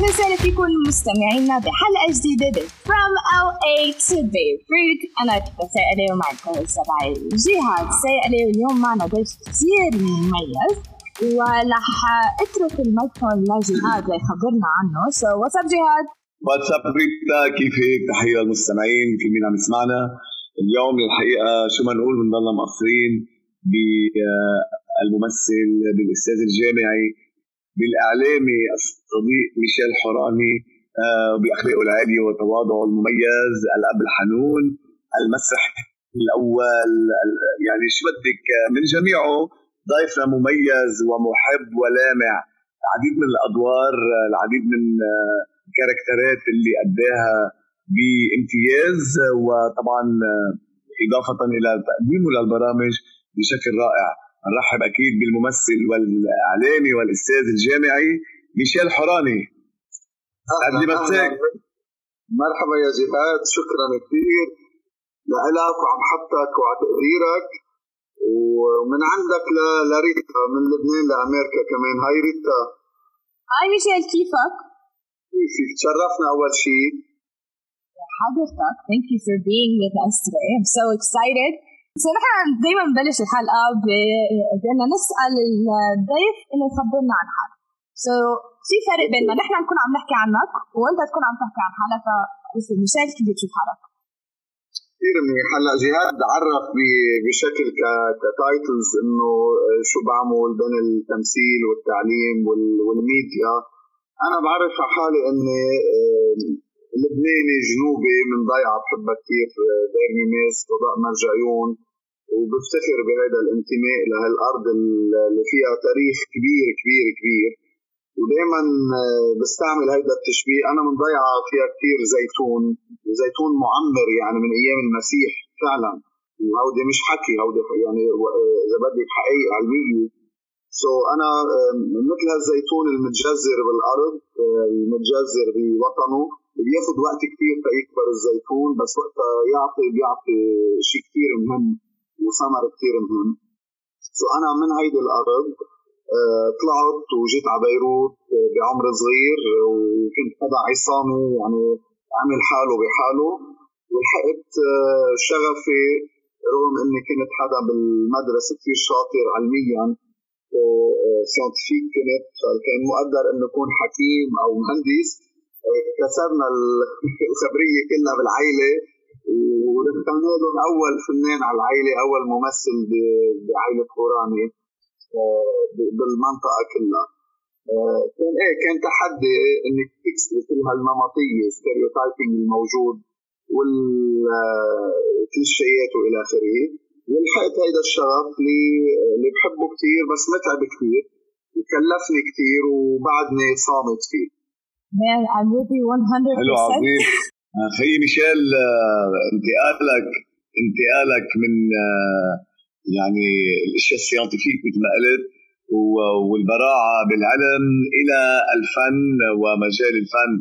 أهلا وسهلا فيكم مستمعينا بحلقة جديدة From LA to Beirut أنا تسائلة ومعكم تبعي جهاد سائلة واليوم معنا ضيف كثير مميز. ورح أترك الميكروفون لجهاد ليخبرنا عنه. so what's up جهاد؟ what's up ريتا كيفك؟ تحية للمستمعين. في مين عم يسمعنا؟ اليوم الحقيقة شو ما نقول بنضلنا مقصرين بالممثل بالأستاذ الجامعي بالإعلامي الصديق ميشيل حوراني آه، باخلاقه العاليه وتواضعه المميز الأب الحنون المسرح الأول يعني شو بدك من جميعه ضيفنا مميز ومحب ولامع. العديد من الأدوار العديد من الكاركترات آه، اللي أداها بامتياز وطبعا آه، إضافة إلى تقديمه للبرامج بشكل رائع. نرحب أكيد بالممثل والإعلامي والأستاذ الجامعي ميشيل حوراني. قبل ما مرحبا يا جهاد شكرا كثير. لك وعم حطك وعلى تقديرك. ومن عندك لريتا من لبنان لأمريكا كمان. هاي ريتا. هاي ميشيل كيفك؟ كيفك تشرفنا أول شيء حضرتك thank you for being with us today. I'm so excited. so نحن دائما نبلش الحلقة بان نسأل الضيف إنه يخبرنا عن حاله so في فرق بين ما نحن نكون عم نحكي عنك وانت تكون عم تحكي عن حالك فمشان كيف بتشوف حالك؟ كثير منيح. هلأ جهاد عرف بشكل ك titles إنه شو بعمل بين التمثيل والتعليم والميديا. أنا بعرف على حالي إني لبناني جنوبي من ضيعة بحبها كثير دير ميميس وضاء مرج عيون وبفتخر بهذا الانتماء لهالأرض اللي فيها تاريخ كبير كبير كبير. ودائما آه، بستعمل هذا التشبيه. أنا من ضيعة فيها كثير زيتون زيتون معمر يعني من أيام المسيح فعلا. وهودي مش حكي هودي يعني آه، إذا بدك حقيقه علميه so so أنا آه، مثل هالزيتون المتجذر بالأرض المتجذر بوطنه بياخذ وقت كثير تيكبر الزيتون بس وقتها يعطي بيعطي شيء كثير مهم وثمر كثير مهم. so أنا من هيدي الأرض طلعت وجيت على بيروت آه، بعمر صغير وكنت حدا عصامي يعني عمل حاله بحاله. ولحقت آه، شغفي رغم إني كنت حدا بالمدرسة كثير شاطر علميا scientific كنت. فكان مقدر انه أكون حكيم أو مهندس. كسرنا الخبرية كلها بالعائله ودخلنا لهم أول فنان على العائله أول ممثل بعائله قراني آه، بالمنطقة كلها آه، كان إيه كان تحدي إنك تكسري كل هالنمطيه stereotyping الموجود والكليشيات وإلى آخره ولحقت هيدا الشغف اللي اللي بحبه كثير بس متعب كثير وكلفني كثير وبعدني صامت فيه. Man, I'm with you 100%. حلو عظيم. خيي ميشيل آه، انتقالك انتقالك من آه، يعني الأشياء السيانتيفيك مثل ما قلت والبراعة بالعلم إلى الفن ومجال الفن.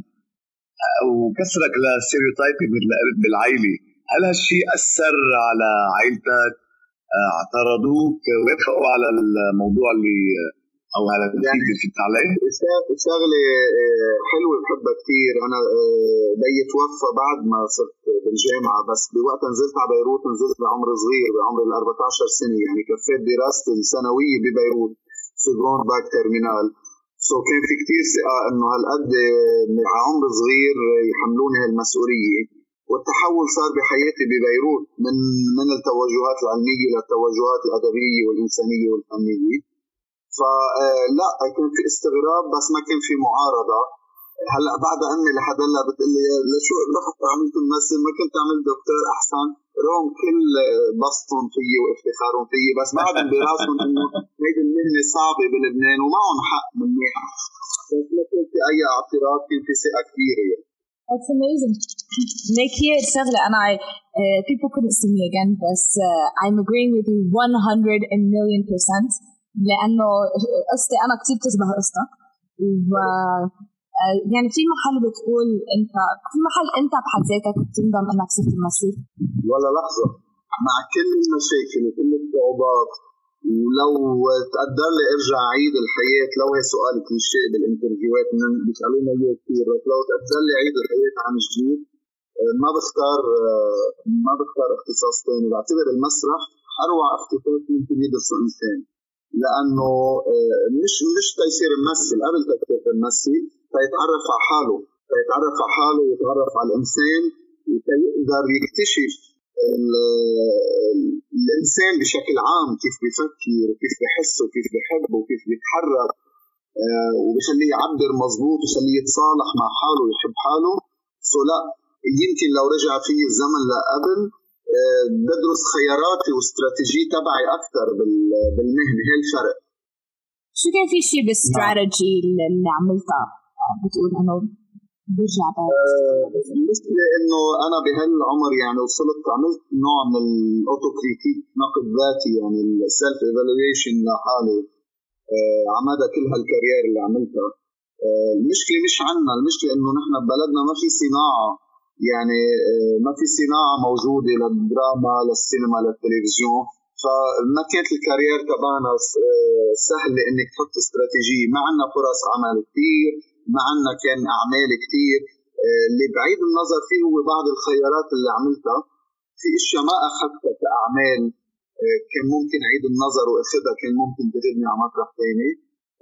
وكسرك لل stereotype مثل ما قلت بالعائله هل هالشيء أثر على عائلتك أعترضوك؟ وافقوا على الموضوع اللي أو على يعني اللي عليه؟ شغله آه، حلوة بحبها كثير أنا آه، بيي توفى بعد ما صرت بالجامعة بس بوقت نزلت على بيروت نزلت بعمر صغير بعمر ال 14 سنة. يعني كفيت دراستي الثانويه ببيروت في جراند باك تيرمينال. سو كان في كثير ثقة إنه هالقد على عمر صغير يحملوني هالمسؤولية. والتحول صار بحياتي ببيروت من من التوجهات العلمية للتوجهات الأدبية والإنسانية والفنية. فلا آه، كان في استغراب بس ما كان في معارضة. هلأ بعد امي لحد هلأ بتقول لي لشو رحت عملت ممثل ما كنت عملت دكتور أحسن. رغم كل بسطهم فيي وإفتخارهم فيي بس بعدهم براسهم إنه هيدي المهنة صعبة بلبنان ومعهم حق منيحه بس ما كان في أي اعتراض كان في ثقة كبيرة يعني. That's amazing. ليك هي الشغلة أنا I, uh, people couldn't see me again بس uh, I'm agreeing with you 100 million percent. لأنه قصتي أنا كثير بتشبه قصتك. و يعني في محل بتقول أنت في محل أنت بحد ذاتك بتندم إنك صرت ممثل ولا لحظة. مع كل المشاكل وكل الصعوبات ولو تقدر لي أرجع عيد الحياة لو هي سؤال كليشيه بالإنترفيوهات بيسألونا إياه كثير بس لو تقدر لي عيد الحياة عن جديد ما بختار ما بختار اختصاص ثاني بعتبر المسرح أروع اختصاص ممكن يدرسه الانسان لأنه مش مش تيصير ممثل قبل تكتيك تمثل فيتعرف على حاله. فيتعرف على حاله ويتعرف على الإنسان ويقدر يكتشف الإنسان بشكل عام كيف بفكر وكيف بحس وكيف بحب وكيف بيتحرك آه، وبخليه يعبر مزبوط ويخليه يتصالح مع حاله ويحب حاله. سو لا يمكن لو رجع في الزمن لقبل آه، بدرس خياراتي واستراتيجية تبعي أكثر بالمهنة هي الفرق. شو كان في شيء بالاستراتيجي اللي عملتها؟ بتقول إنه برجع بالنسبة إنه أنا بهالعمر يعني وصلت عملت نوع من ال auto critique نقد ذاتي يعني ال self evaluation لحالي. آه، على مدى كل هال career اللي عملتها. آه، المشكلة مش عنا المشكلة إنه نحن ببلدنا ما في صناعة. يعني آه، ما في صناعة موجودة للدراما للسينما للتلفزيون. فما كانت الكارير تبعنا سهلة إنك تحط استراتيجية. ما عندنا فرص عمل كثير ما عندنا كان أعمال كثير آه، اللي بعيد النظر فيه هو بعض الخيارات اللي عملتها. في أشياء ما أخذتها كأعمال آه، كان ممكن أعيد النظر وأخذها كان ممكن تجدني على مطرح ثاني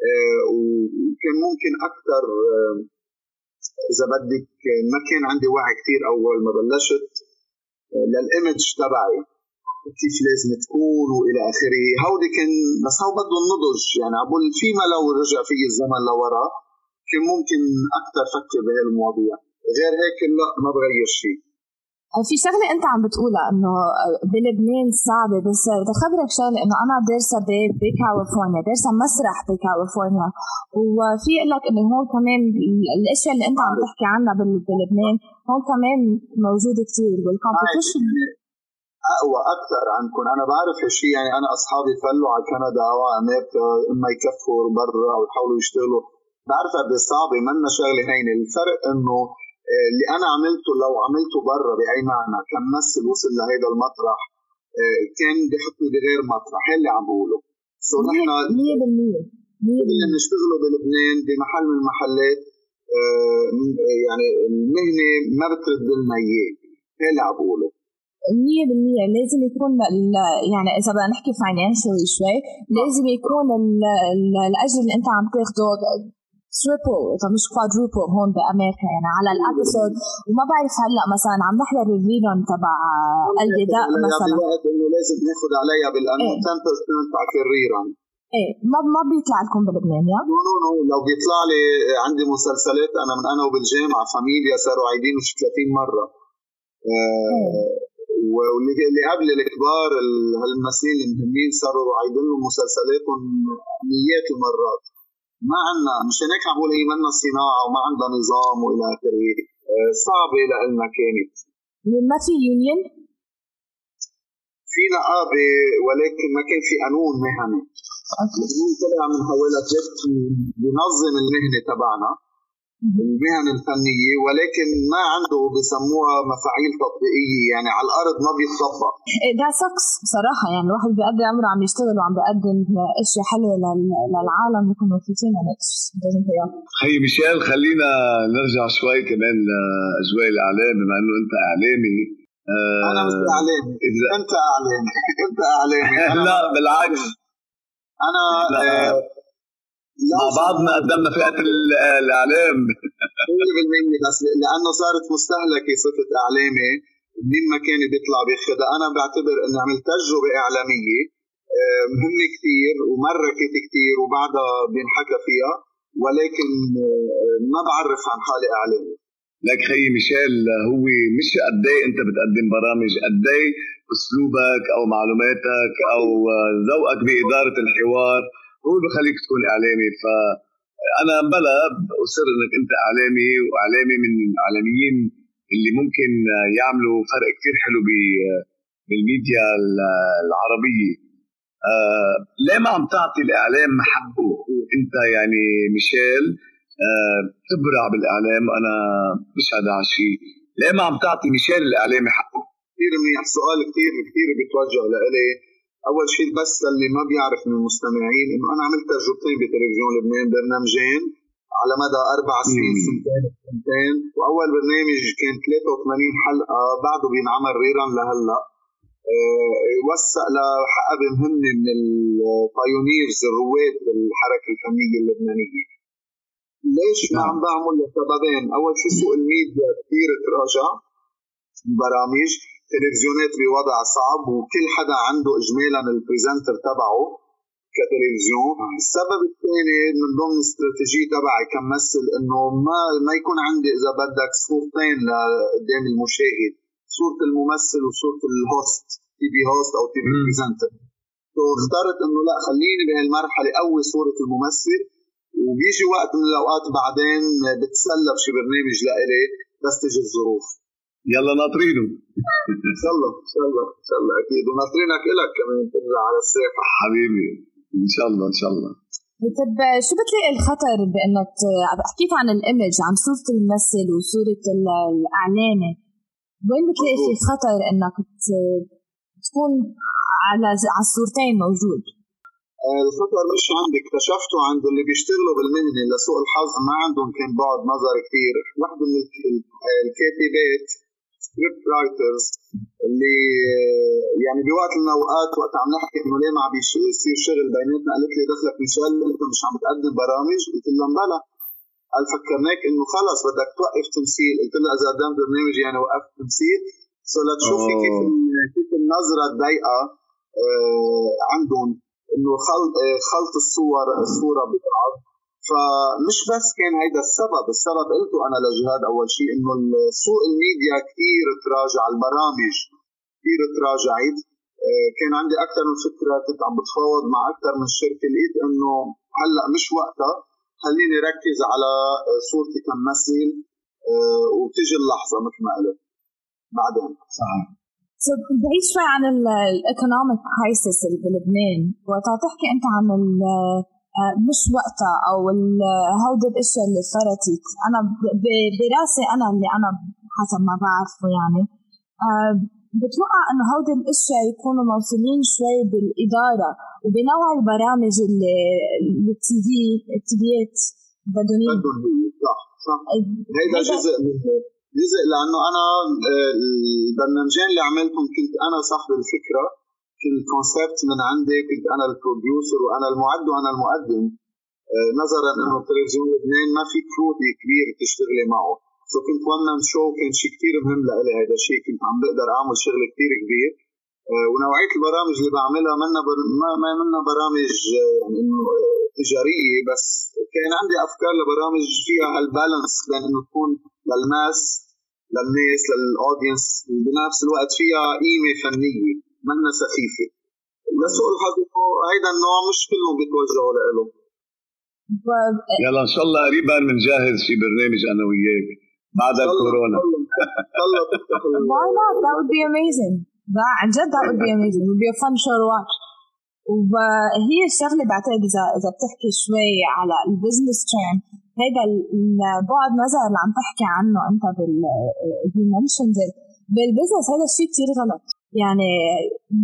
آه، وكان ممكن أكثر إذا بدك ما كان عندي وعي كثير أول ما بلشت للإيمج تبعي كيف لازم تكون وإلى آخره. هودي كان بس هو بده النضج يعني عبول فيما لو رجع في الزمن لورا كان ممكن أكثر فكر بهالمواضيع. غير هيك لا ما بغير شيء. في شغلة أنت عم بتقولها إنه بلبنان صعبة بس بدي أخبرك شغلة إنه أنا دارسة بكاليفورنيا دارسة مسرح بكاليفورنيا وفي أقول لك إنه هون كمان الأشياء اللي أنت عم تحكي عنها بلبنان هون كمان موجودة كثير وال competition أقوى أكثر عنكم أنا بعرف هالشيء يعني أنا أصحابي فلوا على كندا أو على أمريكا إما يكفوا برا أو يحاولوا يشتغلوا. بعرف قد إيه صعبة منا شغلة هينة. الفرق إنه آه، اللي أنا عملته لو عملته برا باي معنى كممثل وصل لهيدا المطرح آه، كان بحطني بغير مطرح. اللي عم بقوله. so نحن 100% اللي بنشتغله بلبنان بمحل من المحلات آه، يعني المهنة ما بترد لنا اياه اللي عم بقوله. مية بالمية. لازم يكون يعني إذا بدنا نحكي financially شوي لازم يكون الأجر اللي أنت عم تاخده triple اذا مش quadruple هون بأمريكا يعني. على ال episode وما بعرف هلأ مثلا عم نحضر ال rerun تبع قلبي دق مثلا. بوقت إنه لازم ناخذ عليها بالقانون 10% تاع ال rerun إيه ما ما بيطلع لكم بلبنان يا؟ no no no لو بيطلع لي عندي مسلسلات أنا من أنا وبالجامعه فاميليا صاروا عايدين مش 30 مرة. آه واللي قبل الكبار هالممثلين المهمين صاروا عايدين لهم مسلسلاتهم مئات المرات. ما عندنا مشان هيك عم بقول هي منا صناعة وما عندها نظام وإلى آخره. آه، صعبه لنا كانت ما في union؟ في نقابه ولكن ما كان في قانون مهني. القانون طلع من حوالي بينظم المهنة تبعنا. المهن الفنيه ولكن ما عنده بسموها مفاعيل تطبيقية يعني على الأرض ما بيتطبق ده سكس بصراحة يعني الواحد بيقضي عمره عم يشتغل وعم بيقدم أشياء حلوة للعالم بيكونوا مبسوطين يعني خي ميشيل خلينا نرجع شوي كمان لأجواء الإعلام بما إنه أنت إعلامي. آه أنا مش إعلامي. انت اعلامي أنت إعلامي. لا بالعكس. أنا آه مع بعضنا قدمنا فئة الإعلام. 100% بس لأنه صارت مستهلكة صفة إعلامي. مين ما كان بيطلع بياخذها أنا بعتبر إني عملت تجربة إعلامية آه، مهمة كثير ومركت كثير وبعدها بينحكى فيها ولكن آه، ما بعرف عن حالي إعلامي. لك خيي ميشيل هو مش قد إيه أنت بتقدم برامج قد إيه أسلوبك أو معلوماتك أو ذوقك بإدارة الحوار. هو بخليك تكون إعلامي. ف أنا بلا أصر إنك أنت إعلامي وإعلامي من الإعلاميين اللي ممكن يعملوا فرق كثير حلو بالميديا العربية. آه ليه ما عم تعطي الإعلام حقه؟ أنت يعني ميشيل آه تبرع بالإعلام أنا مش هذا شيء ليه ما عم تعطي ميشيل الاعلامي حقه؟ كثير منيح سؤال كثير كثير بيتوجه لإلي. أول شيء بس للي ما بيعرف من المستمعين إنه أنا عملت تجربتين بتلفزيون لبنان برنامجين على مدى أربع سنين سنتين سنتين. وأول برنامج كان 83 حلقة بعده بينعمل ريران لهلا. وثق لحقق مهمة من ال pioneers الرواد بالحركة الفنية اللبنانية. ليش ما عم بعمل لسببين؟ أول شيء سوق الميديا كثير تراجع البرامج تلفزيونات بوضع صعب وكل حدا عنده اجمالا ال presenter تبعه كتلفزيون. السبب الثاني من ضمن الاستراتيجيه تبعي كممثل إنه ما ما يكون عندي إذا بدك صورتين قدام المشاهد صورة الممثل وصورة ال host TV host أو TV presenter اخترت إنه لا خليني بهالمرحلة قوي صورة الممثل وبيجي وقت من الأوقات بعدين بتسلى بشي برنامج لإلي بس تجي الظروف. يلا ناطرينه. ان شاء الله ان شاء الله ان شاء الله أكيد. وناطرينك الك كمان ترجع على الساحه حبيبي إن شاء الله إن شاء الله. طب شو بتلاقي الخطر بأنك حكيت عن ال image عن صورة الممثل وصورة الاعلامي وين بتلاقي في خطر إنك تكون على على الصورتين موجود؟ آه، الخطر مش عندي. اكتشفته عند اللي بيشتغلوا بالمهنة لسوء الحظ. ما عندهم كان بعد نظر كثير. واحدة من الكاتبات script writers اللي آه، يعني بوقت من الاوقات وقت عم نحكي إنه ليه ما عم يصير شغل بيناتنا قالت لي دخلك ميشيل أنت مش عم تقدم برامج. قلت لها بلا قال فكرناك إنه خلص بدك توقف تمثيل. قلت لها إذا قدمت برنامج يعني وقفت تمثيل. سو لتشوفي كيف كيف النظرة الضيقة آه عندهم إنه خلط خلط الصور الصورة ببعض. فمش بس كان هيدا السبب السبب قلته أنا لجهاد أول شيء إنه سوق الميديا كثير تراجع البرامج كثير تراجعت آه، كان عندي أكثر من فكرة كنت عم بتفاوض مع أكثر من شركة لقيت إنه هلأ مش وقتها خليني ركز على صورتي كممثل آه، وتجي اللحظة مثل ما قلت. بعدين. صحيح. So, بعيد شوي عن ال economic crisis اللي بلبنان. وقت تحكي أنت عن آه، مش وقتها أو هودي الاشياء اللي صارت أنا براسي أنا اللي أنا حسب ما بعرفه يعني. آه، بتوقع إنه هودي الاشياء يكونوا موصولين شوي بالإدارة وبنوع البرامج اللي التي في ال TV ات بدهم صح صح. هيدا جزء من جزء لأنه أنا آه، البرنامجين اللي عملتهم كنت أنا صاحب الفكرة. ال concept من عندي كنت أنا ال producer وأنا المعد وأنا المقدم. آه، نظرا إنه تلفزيون لبنان ما في crew كبير تشتغلي معه. so كنت one show كان شيء كثير مهم لإلي هذا الشيء. كنت عم بقدر أعمل شغل كثير كبير. آه، ونوعية البرامج اللي بعملها منا بر... ما ما منا برامج يعني إنه تجارية بس كان عندي أفكار لبرامج فيها هالبالانس بين إنه تكون للناس للناس للاودينس وبنفس الوقت فيها قيمة فنية. منا سخيفه لسوء الحظ هيدا النوع مش كلهم بيتوجهوا له يلا ان شاء الله قريبا بنجهز شي برنامج أنا وياك بعد الكورونا Why not? That would be amazing. That عن جد that would be amazing. It would be a fun show to watch. وهي الشغله بعتقد اذا اذا بتحكي شوي على ال business term هيدا البعد نظر اللي عم تحكي عنه انت بال بال business هذا الشيء كثير غلط يعني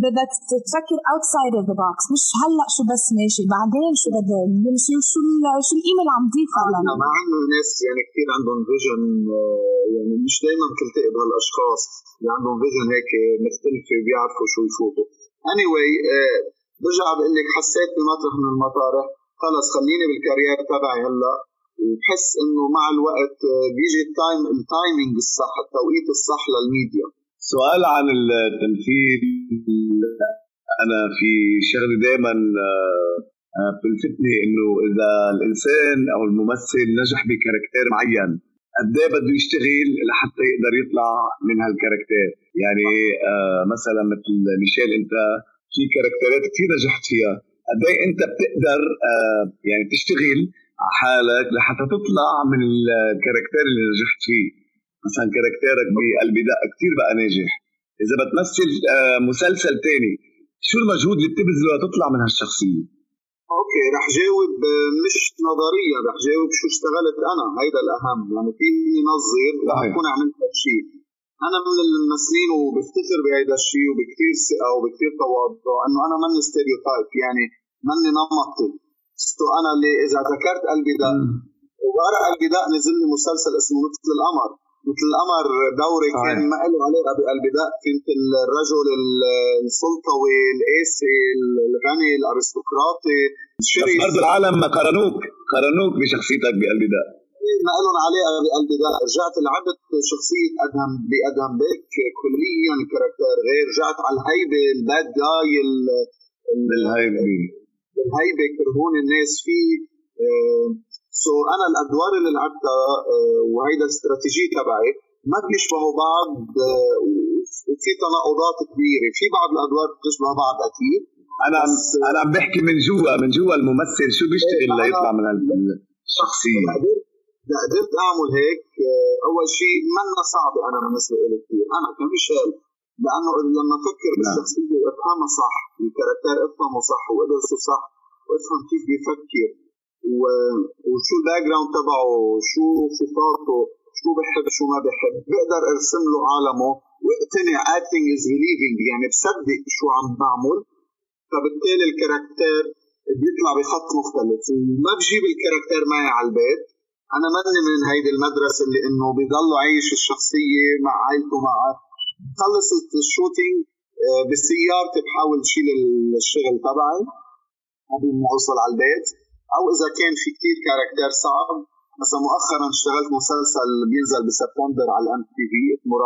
بدك تفكر outside of the box مش هلأ شو بس ماشي بعدين شو بده يمشي شو شو القيمه اللي عم تضيفها لنا مع إنه ناس يعني كثير عندهم vision يعني مش دائما بتلتقي بهالاشخاص اللي عندهم vision هيك مختلفة بيعرفوا شو يفوتوا. anyway, uh, برجع بقول لك حسيت بمطرح من المطارح خلص خليني بال career تبعي هلأ وبحس إنه مع الوقت آه، بيجي ال time ال timing الصح التوقيت الصح للميديا. سؤال عن التمثيل أنا في شغله دائما آه، آه، بتلفتني إنه إذا الإنسان أو الممثل نجح بكاركتير معين قد إيه بده يشتغل لحتى يقدر يطلع من هالكاركتير؟ يعني آه مثلا مثل ميشيل أنت في كاركتيرات كثير نجحت فيها. قد إيه أنت بتقدر آه يعني تشتغل على حالك لحتى تطلع من الكاركتير اللي نجحت فيه؟ مثلا كاركتيرك بقلبي. دق كثير بقى ناجح. إذا بتمثل آه، مسلسل تاني شو المجهود اللي بتبذله لتطلع من هالشخصية؟ okay رح جاوب آه، مش نظريا رح جاوب شو اشتغلت أنا. هيدا الأهم. يعني في نظر رح اكون عملت شيء أنا من الممثلين وبفتخر بهذا الشيء وبكثير ثقة وبكثير تواضع إنه أنا ماني stereotype يعني ماني نمطي. so أنا اللي إذا ذكرت قلبي دق وورا قلبي دق نزل لي مسلسل اسمه مثل القمر. مثل القمر دوري كان ما له علاقة دق كنت الرجل السلطوي القاسي الغني الأرستقراطي الشريف. برضه العالم قارنوك قارنوك بشخصيتك بقلبي دق ما لهم علاقة دق رجعت لعبت شخصية أدهم بأدهم بيك كليا الكاركتر غير رجعت على الهيبة الباد جاي الهيبه الهيبه كرهون الناس فيه. so so أنا الأدوار اللي لعبتها آه، وهيدا الاستراتيجيه تبعي ما بيشبهوا بعض آه، وفي تناقضات كبيرة. في بعض الأدوار بتشبه بعض أكيد. أنا عم أنا عم بحكي من جوا من جوا الممثل شو بيشتغل إيه، ليطلع من الشخصيه قدرت أعمل هيك آه، أول شيء منا صعبة أنا بالنسبة لي كثير أنا كميشيل لأنه لما أفكر نعم. بالشخصية أفهمها صح ال character أفهمه صح وأدرسه صح وأفهم كيف بيفكر. وشو ال background تبعه شو صفاته شو بحب شو ما بحب. بقدر ارسم له عالمه واقتنع acting is believing يعني بصدق شو عم بعمل. فبالتالي ال character بيطلع بخط مختلف. وما بجيب ال character معي على البيت. أنا ماني من هيدي المدرسة اللي إنه بضل عايش الشخصية مع عائلته مع خلصت ال shooting آه، بسيارتي بحاول شيل الشغل تبعي قبل ما أوصل على البيت. أو إذا كان في كثير character صعب مثلا مؤخرا اشتغلت مسلسل بينزل بسبتمبر على ال MTV اسمه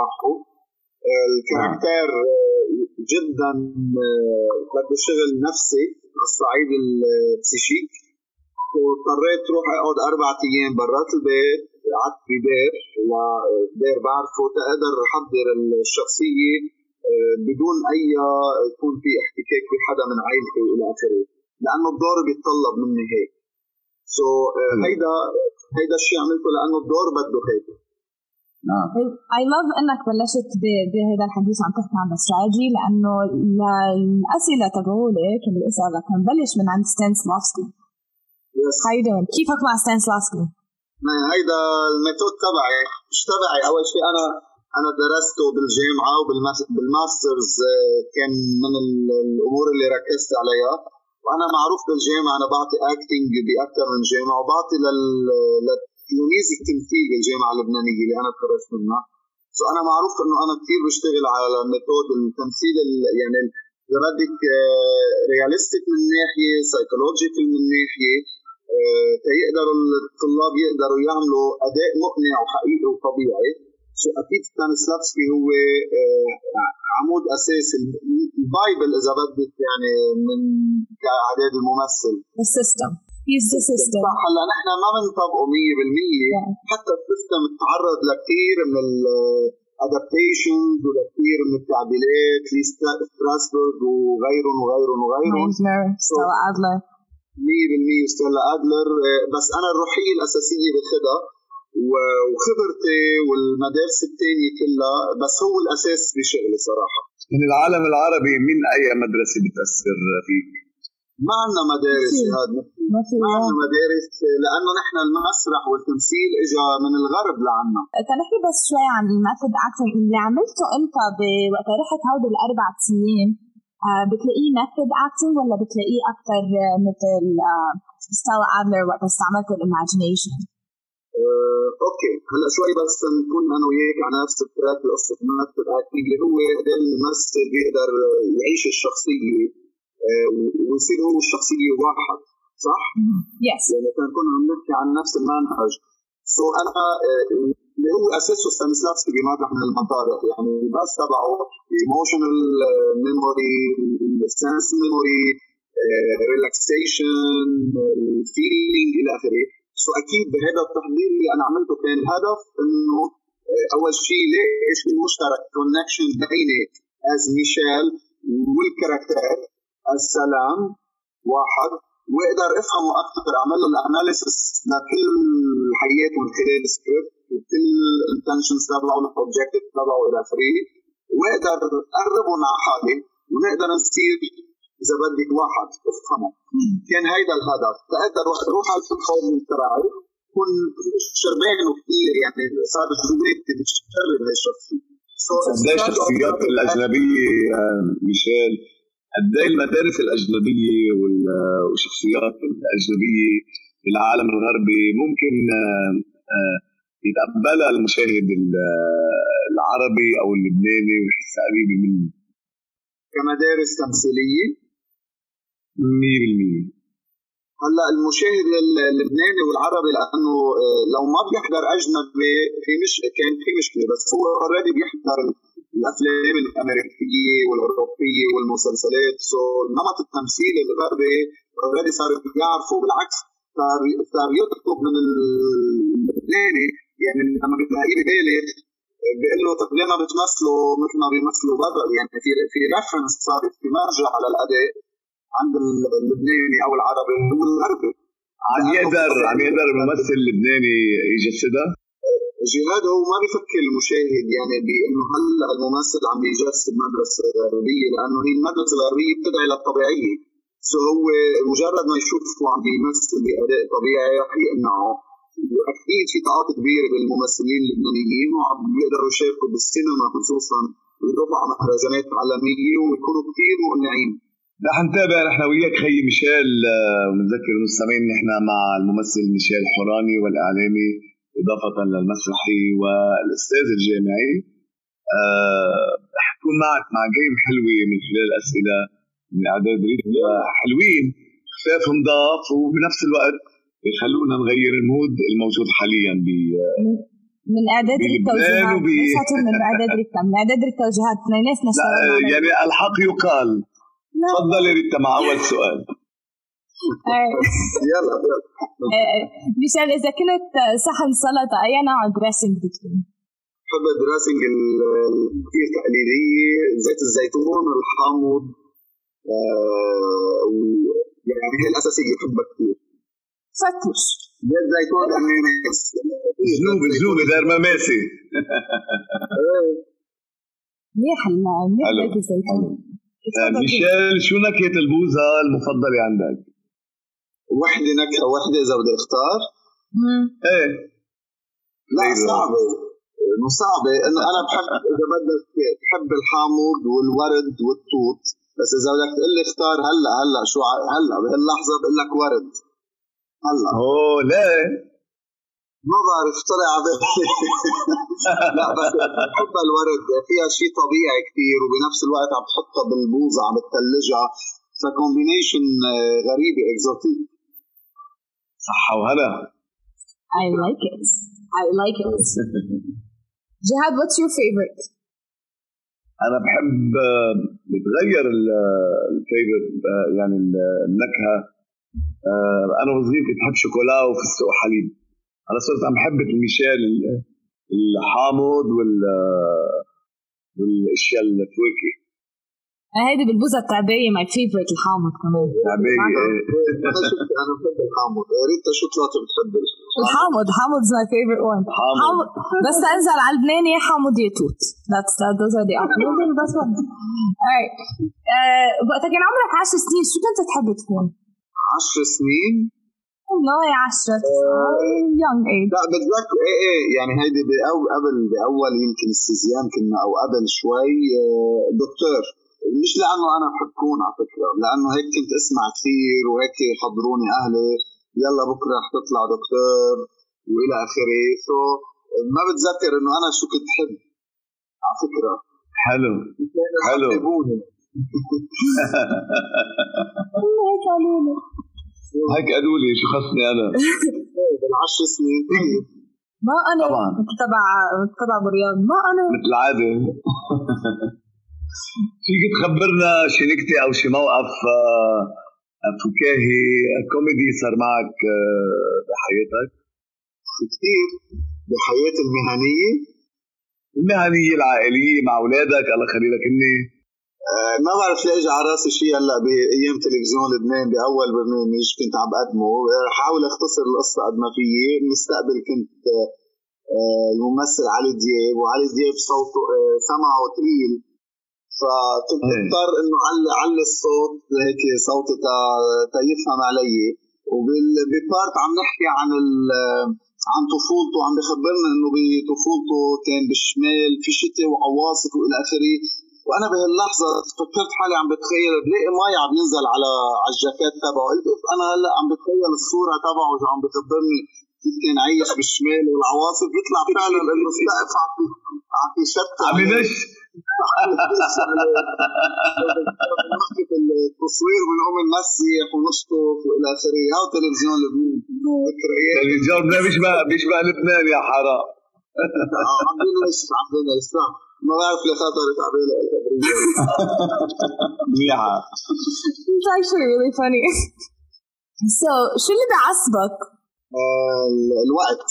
ال character جدا بده شغل نفسي على الصعيد ال psychique. واضطريت روح أقعد أربع أيام برات البيت قعدت بدير دير بعرفه تقدر أحضر الشخصية بدون أي يكون في احتكاك بحدا من عائلتي والى آخره. لأنه الدور بيتطلب مني هيك. so so, uh, هيدا هيدا الشيء عملته لأنه الدور بده هيك نعم. I love إنك بلشت بهذا الحديث عم تحكي عن الاستراتيجي لأنه الأسئلة تبعولك اللي اسالك نبلش من عند ستانسلافسكي. Yes. هيدا كيفك مع ستانسلافسكي؟ هيدا ال method تبعي. مش تبعي. أول شيء أنا أنا درسته بالجامعة وبال masters آه، كان من الأمور اللي ركزت عليها. وأنا معروف بالجامعة أنا بعطي acting باكثر من جامعه وبعطي لل لتلاميذ التمثيل بالجامعة اللبنانية اللي أنا تخرجت منها. so أنا معروف إنه أنا كثير بشتغل على method التمثيل يعني اذا بدك realistic من ناحية psychological من ناحية تيقدروا الطلاب يقدروا يعملوا أداء مقنع وحقيقي وطبيعي. so أكيد ستانسلافسكي هو آه، عمود اساسي ال bible إذا بدك يعني من كأعداد الممثل. ال system system هلا نحن ما بنطبقه 100% حتى ال system تعرض لكثير من ال adaptations ولكثير من التعديلات. لي ستراسبرغ وغيرهم وغيرهم وغيرهم. ستيلا ادلر 100% ستيلا ادلر بس أنا الروحيه الأساسية باخذها وخبرتي والمدارس الثانية كلها بس هو الأساس بشغلي صراحة. من العالم العربي من أي مدرسة بتأثر فيك؟ ما عندنا مدارس هذا. ما في ما عندنا مدارس لأنه نحن المسرح والتمثيل اجى من الغرب لعنا. تنحكي بس شوي عن ال method acting اللي عملته أنت وقت رحت هودي الأربع سنين آه، بتلاقيه method acting ولا بتلاقيه أكثر مثل ستيلا ادلر وقت استعملت ال imagination؟ أه، okay. هلا شوي بس نكون أنا وياك على نفس ال track method acting اللي هو الممثل بيقدر يعيش الشخصية أه، ويصير هو الشخصية واحد صح؟ yes يعني كنا عم نحكي عن نفس المنهج. so so أنا أه، اللي هو اساسه ستانسلافسكي بمطرح من المطارح يعني بس تبعه emotional memory sense memory relaxation feeling إلى آخره. so أكيد بهذا التحضير اللي أنا عملته كان الهدف إنه آه، أول شيء ليش في مشترك connection بيني as ميشيل وال character السلام واحد؟ واقدر افهمه أكثر اعمل له ال analysis لكل حياته من خلال السكريبت وكل ال intentions تبعه وال objective تبعه إلى اخره واقدر اقربه مع حالي ونقدر نصير إذا بدك واحد افهمه. كان هيدا الهدف. تقدر روح على ال form تبعي كون شربان كثير يعني صار جواتي بتشرب هالشخصيه قد إيه الشخصيات الأجنبية ميشيل؟ قد إيه المدارس الأجنبية والشخصيات الأجنبية في العالم الغربي ممكن آه، آه، يتقبلها المشاهد العربي أو اللبناني ويحسها قريبه منه كمدارس تمثيلية. 100% هلا المشاهد اللبناني والعربي لأنه آه، لو ما بيحضر أجنبي في مش كان في مشكلة بس هو already بيحضر الأفلام الأمريكية والأوروبية والمسلسلات so نمط التمثيل الغربي already صار بيعرفوا بالعكس صار صار يطلب من اللبناني يعني لما بتلاقيه ببالغ بيقول له طب ليه ما بتمثلوا مثل ما بيمثلوا برا؟ يعني في في reference صارت في مرجع على الأداء. عند اللبناني أو العربي هو الغربي عم يقدر عم يقدر الممثل اللبناني يجسدها؟ جهاد هو ما بفكر المشاهد يعني بأنه هلا الممثل عم يجسد مدرسه غربية؟ لأنه هي المدرسة الغربية بتدعي للطبيعية. سو هو مجرد ما يشوفه عم يمثل بأداء طبيعي رح يقنعه. وأكيد في طاقات كبيرة بالممثلين اللبنانيين وعم بيقدروا يشاركوا بالسينما خصوصا ويروحوا على مهرجانات عالمية ويكونوا كثير مقنعين. رح نتابع نحن وياك خي ميشيل ونذكر آه، المستمعين نحن مع الممثل ميشيل حوراني والإعلامي إضافة للمسرحي والأستاذ الجامعي. آه، رح نكون معك مع game حلوة من خلال أسئلة من إعداد حلوين خفاف نضاف وبنفس الوقت يخلونا نغير ال mood الموجود حاليا ب من إعداد التوجيهات من إعداد ريتا من إعداد التوجيهات اثنيناتنا يعني الحق يقال. تفضلي ريتا مع أول سؤال. يلا. مشان إذا كنت صحن سلطة اي نوع dressing بتكون؟ بحب الدراسنج كثير تقليديه زيت الزيتون الحامض آه، يعني هي الأساسية اللي بحبها كثير فتش زيت زيتون جنوب جنوب دار مماسي منيح منيح الزيتون. ميشيل شو نكهة البوزة المفضلة عندك؟ وحدة نكهة وحدة إذا بدي أختار؟ إيه. لا صعبة. مو صعبة. إنه أنا بحب إذا بدك بحب الحامض والورد والتوت. بس إذا بدك تقول لي اختار هلأ هلأ شو هلأ بهاللحظة بقول لك ورد. هلأ. أوه ليه؟ ما بعرف طلع لا بس بحب الورد. فيها شيء طبيعي كثير وبنفس الوقت عم تحطها بالبوظة عم تثلجها فكومبينيشن غريبة exotic صحة وهلا I like it. I like it. جهاد what's your favorite؟ أنا بحب بتغير ال favorite يعني النكهة. أنا وصغير كنت بحب شوكولا وفستق وحليب. أنا صرت عم بحب الميشيل الحامض وال والأشياء الفواكه هيدي بالبوزة التعبية my favorite الحامض كمان. تعبية أنا بحب الحامض. يا ريت شو ثلاثة بتحب. الحامض حامض is my favorite one. حامض. بس تنزل على لبناني يا حامض يا توت. That's that those are the options. بس alright. وقت كان عمرك 10 سنين. شو كنت تحب تكون؟ 10 سنين؟ والله عشرة young age لا بتذكر إيه إيه يعني هيدي بأو قبل بأول يمكن استزيان كنا أو قبل شوي آه، دكتور. مش لأنه أنا بحب كون على فكرة لأنه هيك كنت أسمع كثير وهيك حضروني أهلي يلا بكرة رح تطلع دكتور وإلى آخره. سو ما بتذكر إنه أنا شو كنت حب. على فكرة. حلو. حلو. هيك قالوا لي. هيك قالوا لي شو خصني أنا؟ بالعشر سنين. ما أنا طبعا. تبع تبع بريان. ما أنا. مثل العاده فيك تخبرنا شي نكتة أو شي موقف آه، فكاهي كوميدي صار معك آه، بحياتك؟ كثير بحياتي المهنية. المهنية العائلية مع أولادك الله يخلي لك هني آه، ما بعرف ليه اجى على راسي شيء هلا بأيام تلفزيون لبنان بأول برنامج كنت عم بقدمه. حاول اختصر القصة قد ما فيي المستقبل كنت آه، الممثل علي دياب وعلي دياب صوته آه، سمعه ثقيل فكنت مضطر إنه علي علي الصوت هيك صوتي تا يفهم علي. وبالبارت عم نحكي عن عن طفولته عم بخبرنا إنه بطفولته كان بالشمال في شتاء وعواصف وإلى آخره. وأنا بهاللحظة فكرت حالي عم بتخيل بلاقي مي عم ينزل على على الجاكيت تبعه. قلت أنا هلأ عم بتخيل الصورة تبعه عم بخبرني. كيف كان عايش بالشمال والعواصف. يطلع فعلا إنه السقف عم عم يشتت عم ينش التصوير بنقوم نمسح ونشطف والى اخره هاو تلفزيون لبنان. تلفزيون لبنان. بيشبه بيشبه لبنان يا حرام. عم بنش عم بنش ما بعرف ليه خطرت على بالي منيحة It's actually really funny. so شو اللي بيعصبك؟ الوقت.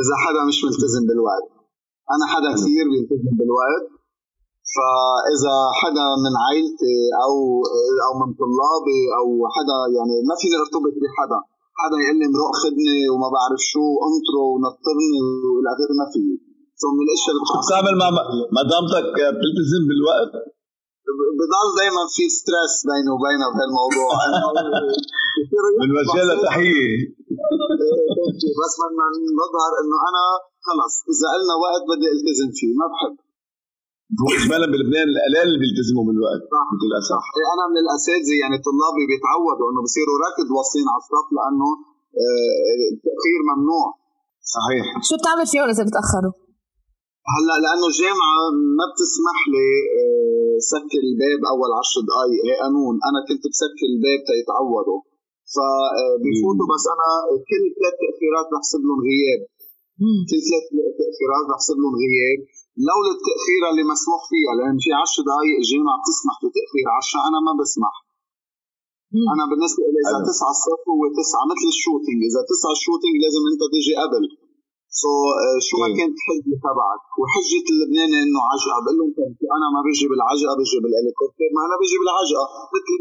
إذا حدا مش ملتزم بالوقت. أنا حدا كثير بيلتزم بالوقت. فإذا حدا من عائلتي أو أو من طلابي أو حدا يعني ما فيني ارتبط بحدا. حدا يقول لي مرق خدني وما بعرف شو انطره ونطرني وإلى ما فيي من الاشياء اللي شو بتعمل مع مدامتك بتلتزم بالوقت؟ بضل دائما في ستريس بيني وبينها بهالموضوع بنوجه لها تحية. بس بدنا نظهر إنه أنا خلص إذا قلنا وقت بدي التزم فيه ما بحب. هو اجمالا بلبنان القلال اللي بيلتزموا بالوقت. صح. للأسف. إيه، أنا من الأساتذة يعني طلابي بيتعودوا إنه بصيروا ركض واصلين على الصف لأنه آه، التأخير ممنوع. صحيح. شو بتعمل فيهم إذا بتأخروا؟ هلا لأنه الجامعة ما بتسمح لي آه، سكر الباب أول عشر دقائق هي قانون. أنا كنت بسكر الباب تيتعودوا فبيفوتوا بس أنا كل ثلاث تأخيرات بحسب لهم غياب. كل ثلاث تأخيرات بحسب لهم غياب. لولا التأخيرة اللي مسموح فيها لأن في 10 دقائق الجامعة بتسمح بتأخير 10 أنا ما بسمح. أنا بالنسبة لي إذا 9 الصف هو 9 مثل ال shooting. إذا 9 ال shooting لازم أنت تيجي قبل. so so, uh, شو ما كانت حجه تبعك. وحجة اللبناني إنه عجقه بقول لهم أنا ما بيجي بالعجقة بيجي بالهليكوبتر. ما أنا بيجي بالعجقة. مثل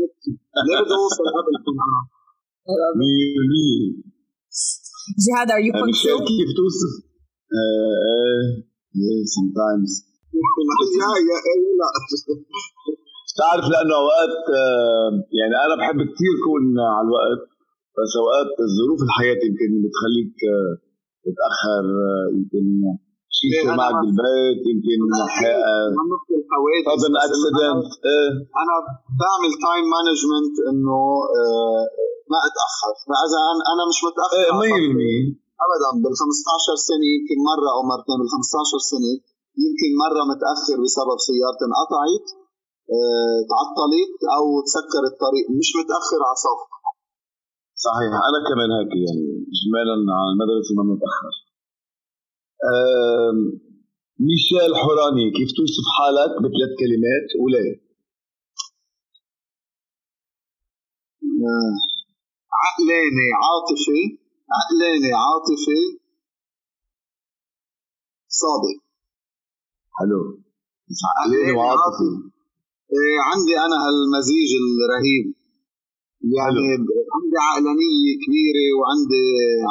ليه بدي أوصل قبل أنا جهاد are you punctual؟ كيف توصف؟ sometimes. تعرف لأنه أوقات يعني أنا بحب كثير كون على الوقت. بس أوقات الظروف الحياة يمكن بتخليك تتاخر يمكن شيء يصير معك بالبيت يمكن sudden accident أنا بعمل time management إنه ما أتأخر. فإذا أنا مش متأخر 100% ابدا بال 15 سنة يمكن مرة أو مرتين بال 15 سنة يمكن مرة متأخر بسبب سيارتي انقطعت آه تعطلت أو تسكر الطريق مش متأخر على صف صحيح. أنا كمان هيك يعني. اجمالا على المدرسة ما متأخر. ميشيل حوراني كيف توصف حالك بثلاث كلمات وليه؟ آه، عقلاني عاطفي عقلاني عاطفي. صادق. حلو. عقلاني وعاطفي. إيه عندي أنا هالمزيج الرهيب. يعني. عندي عقلانية كبيرة وعندي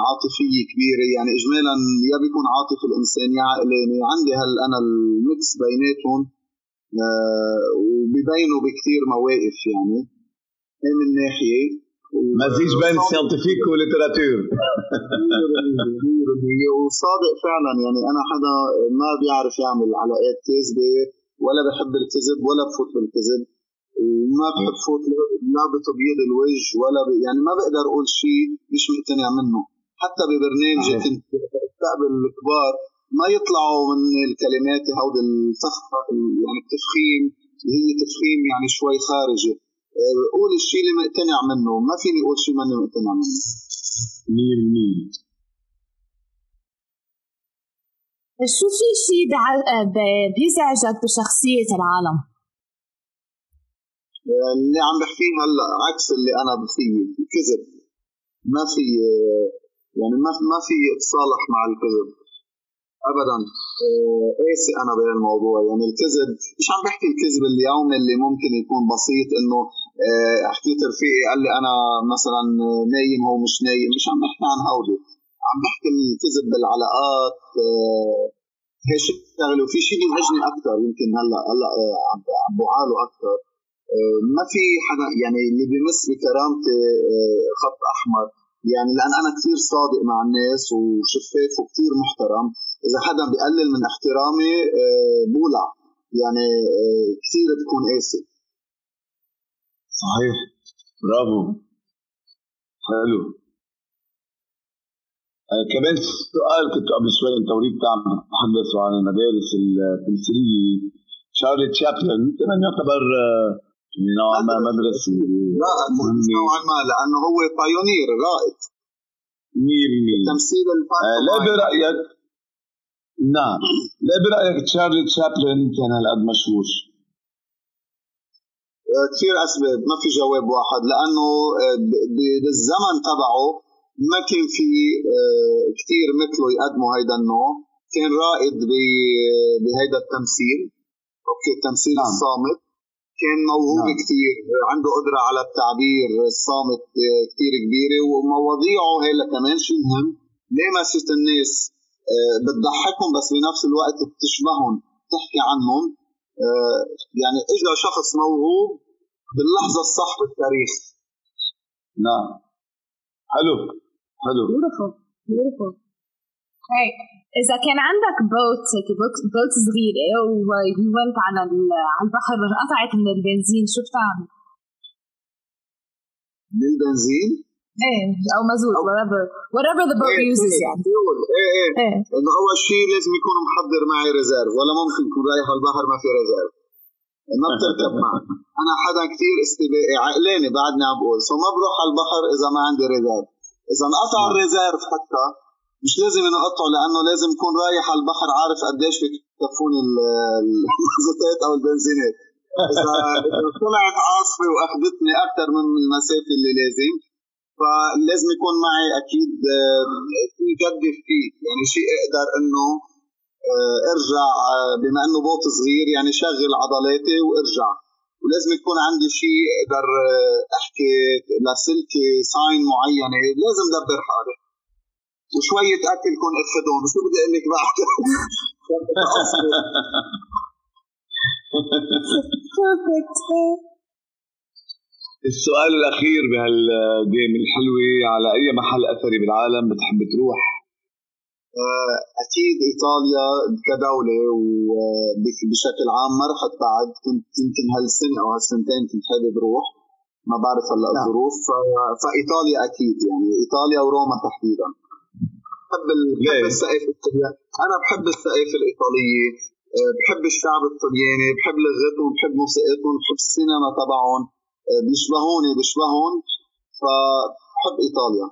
عاطفية كبيرة. يعني اجمالا يا بيكون عاطفي الإنسان يا عقلاني. عندي هال أنا ال mix بيناتهم آه وبيبينوا بكثير مواقف يعني. من ناحية. مزيج بين scientifique و littérature وصادق فعلا. يعني أنا حدا ما بيعرف يعمل علاقات كاذبة ولا بحب الكذب ولا بفوت بالكذب. وما بحب فوت لا بتبييض الوجه ولا ب... يعني ما بقدر أقول شيء مش مقتنع منه. حتى ببرنامجي كنت بستقبل الكبار ما يطلعوا من الكلمات هود الفخ يعني التفخيم اللي هي تفخيم يعني شوي خارجي. قول الشيء اللي مقتنع منه. ما فيني أقول شيء ماني مقتنع منه. 100% شو في شيء بيزعجك بشخصية العالم؟ اللي عم بحكيه هلا عكس اللي أنا فيه الكذب. ما في يعني ما ما في اتصالح مع الكذب. ابدا. قاسي أنا بهالموضوع؟ يعني الكذب مش عم بحكي الكذب اليومي اللي ممكن يكون بسيط إنه حكيت رفيقي قال لي أنا مثلا نايم هو مش نايم. مش عم بحكي عن هودي. عم بحكي الكذب بالعلاقات هي شغلة. وفي شيء بيزعجني أكثر يمكن هلا هلا عم بعاله أكثر ما في حدا يعني اللي بمس بكرامتي خط أحمر. يعني لأن أنا كثير صادق مع الناس وشفاف وكثير محترم. إذا حدا بيقلل من احترامي آه، بولع. يعني آه، كثير بكون قاسي. صحيح. برافو. حلو. آه كمان سؤال كنت قبل شوي أنت وريت عم عن المدارس التمثيلية. شارلي تشابلن كمان يعتبر آه نوعا ما مدرسه لا نوعا ما لأنه هو بايونير رائد. 100% التمثيل آه لا برأيك؟ نعم. لا برأيك تشارلي تشابلن كان هالقد مشهور؟ آه، كثير أسباب ما في جواب واحد لأنه آه، بالزمن تبعه ما كان في آه، كثير مثله يقدموا هيدا النوع. كان رائد بهيدا التمثيل. أوكي التمثيل نعم. الصامت. كان موهوب نعم. كثير عنده قدرة على التعبير الصامت كثير كبيرة ومواضيعه هي كمان شيء مهم لامست الناس بتضحكهم بس بنفس الوقت بتشبههم تحكي عنهم؟ يعني اجى شخص موهوب باللحظة الصح بالتاريخ. نعم. حلو. حلو. Beautiful. Beautiful. إذا كان عندك boat boat, boat صغيرة و went على على البحر قطعت من البنزين شو بتعمل؟ من البنزين؟ إيه أو مازوت whatever whatever the boat إيه uses يعني. إيه إيه. إيه. إنه أول شيء لازم يكون محضر معي réserve ولا ممكن يكون رايح على البحر ما في réserve ما بتركب معي. أنا حدا كثير استباقي عقلاني بعدني عم بقول. so ما بروح على البحر إذا ما عندي réserve إذا انقطع ال réserve حتى مش لازم انقطعه لأنه لازم اكون رايح على البحر عارف قديش بكفوني المازوتات أو البنزينات اذا طلعت عاصفة وأخذتني أكثر من المسافة اللي لازم فلازم يكون معي أكيد في جدف فيه يعني شيء أقدر إنه أرجع بما إنه boat صغير يعني شغل عضلاتي وأرجع. ولازم يكون عندي شيء أقدر أحكي لاسلكي sign معينة لازم دبر حالي. وشوية أكل كون أخذهم شو بدي أقول لك بعد. السؤال الأخير بهالجيم الحلوة على أي محل أثري بالعالم بتحب تروح؟ آه، أكيد إيطاليا كدولة وبشكل عام ما رحت بعد. كنت يمكن هالسنه أو هالسنتين كنت حابب أروح. ما بعرف هلأ نعم. الظروف. فإيطاليا أكيد يعني. إيطاليا وروما تحديدا. بحب بحب الثقافه أنا بحب الثقافه الإيطالية آه، بحب الشعب الطلياني بحب لغتهم بحب موسيقتهم بحب السينما تبعهم. آه، بيشبهوني بيشبههم. فبحب إيطاليا.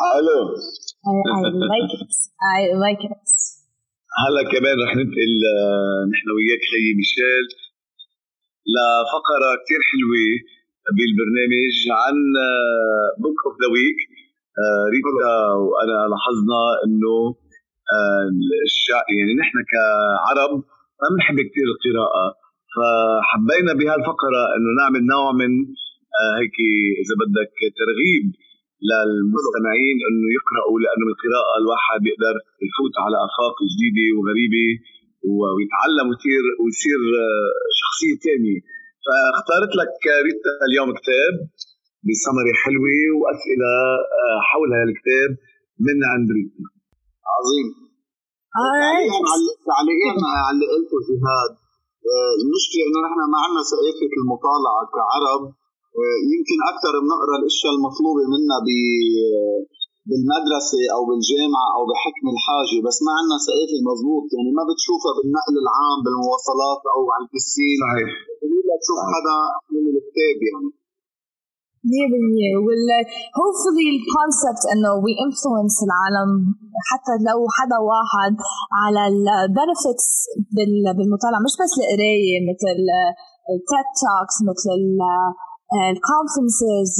حلو I, I like it. I like it هلا كمان رح ننتقل نحن وياك خيي ميشيل. لفقرة كثير حلوة بالبرنامج عن book of the week ريتا وأنا لاحظنا إنه آه، يعني نحن كعرب ما بنحب كثير القراءة. فحبينا بهالفقرة إنه نعمل نوع من آه، هيك إذا بدك ترغيب للمستمعين إنه يقرأوا لأنه من القراءه الواحد بيقدر يفوت على آفاق جديدة وغريبة ويتعلم ويصير ويصير آه، شخصية ثانية فاختارت لك ريتا اليوم كتاب. بسمري حلوة وأسئلة آه، حول هالكتاب من عند ريتا عظيم. تعليقين على اللي قلته جهاد آه، المشكلة إنه نحن ما عندنا ثقافه المطالعة كعرب آه، يمكن أكثر بنقرأ الأشياء المطلوبة منا بالمدرسة أو بالجامعة أو بحكم الحاجة بس ما عندنا ثقافه مضبوط. يعني ما بتشوفها بالنقل العام بالمواصلات أو على البسين. صحيح. تشوف حدا من الكتاب يعني. 100% وال hopefully ال concept إنه we influence العالم حتى لو حدا واحد على ال benefits بالمطالعة مش بس القراية مثل ال TED Talks مثل ال conferences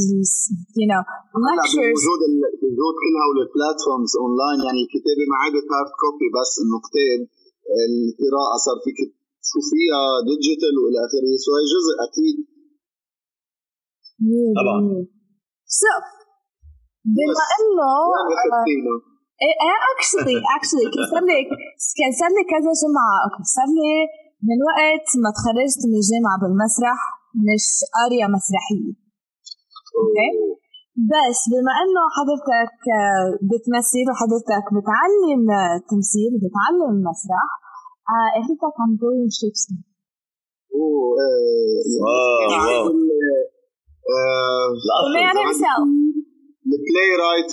you know lectures. وجود وجود كل هول ال platforms online يعني الكتابة ما عادت hard copy بس انه كتاب القراءة صار فيك تشوفيها digital والى آخره. so هي جزء أكيد طبعا. so بما إنه actually actually كان صار لي كان صار لي كذا جمعة. صار لي من وقت ما تخرجت من الجامعة بالمسرح مش قاريه مسرحية. okay؟ بس بما إنه حضرتك آه، بتمثل وحضرتك بتعلم تمثيل وبتعلم مسرح حضرتك عم تقول شيكسبير oh wow wow. ال playwright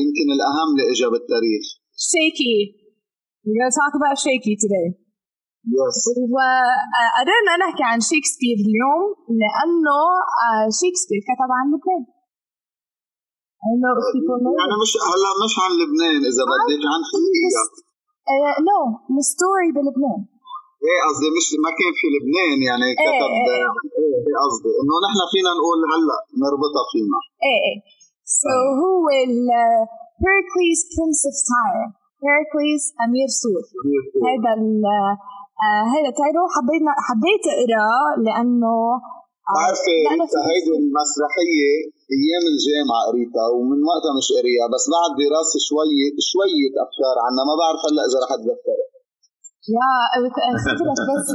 يمكن الأهم اللي اجى بالتاريخ Shaky We're going to talk about Shaky today. Yes. وقدرنا نحكي عن شيكسبير اليوم لأنه شيكسبير كتب عن لبنان. يعني مش هلا مش عن لبنان إذا بدك عن خليجة. no ال story بلبنان. إيه قصدي؟ مش ما كان في لبنان يعني كتب إيه إيه. قصدي؟ إنه نحن فينا نقول هلأ نربطها فينا. إيه إيه. So هو Pericles Prince of Tyre. بيركليز أمير سور هذا آه هذا تايرو حبيت حبيت اقراه لأنه بعرفي ريتا هيدي المسرحية أيام الجامعة قريتها ومن وقتها مش قريها بس بعد دراسة شوية شوية أفكار عنها. ما بعرف هلأ إذا رح أتذكرها. يا بس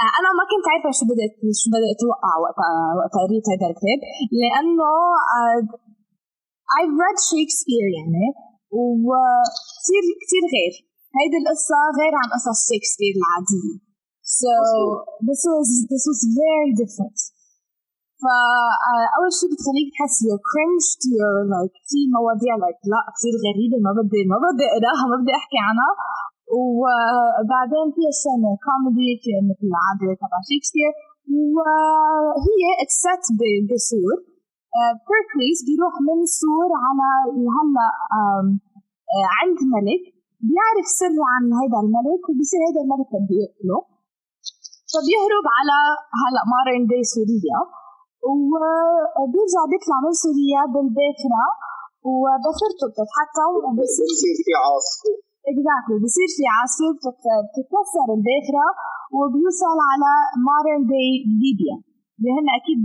آه، أنا ما كنت عارفة شو بدأت شو بدأت أتوقع وقت وقت قريت هذا الكتاب لأنه آه، I've read Shakespeare يعني وكثير كثير غير. هيدي القصة غير عن قصص شكسبير العادية. So this was this was very different. فأول شيء بتخليك تحس you're cringed you're like في مواضيع like لا كثير غريبة ما بدي ما بدي أقراها ما بدي أحكي عنها. وبعدين في أشياء كوميدي مثل العادة تبع شكسبير. وهي it starts بسور. بيركليز بيروح من سور على هلا آه، عند ملك. بيعرف سر عن هذا الملك وبصير هذا الملك بده يقتله فبيهرب على هلا مارين دي سوريا. وبيرجع بيطلع من سوريا بالباخرة وبصرته بتتحطم وبصير في عاصفة. اكزاكتلي بصير في عاصفة بتتكسر الباخرة وبيوصل على مارين دي ليبيا اللي هن أكيد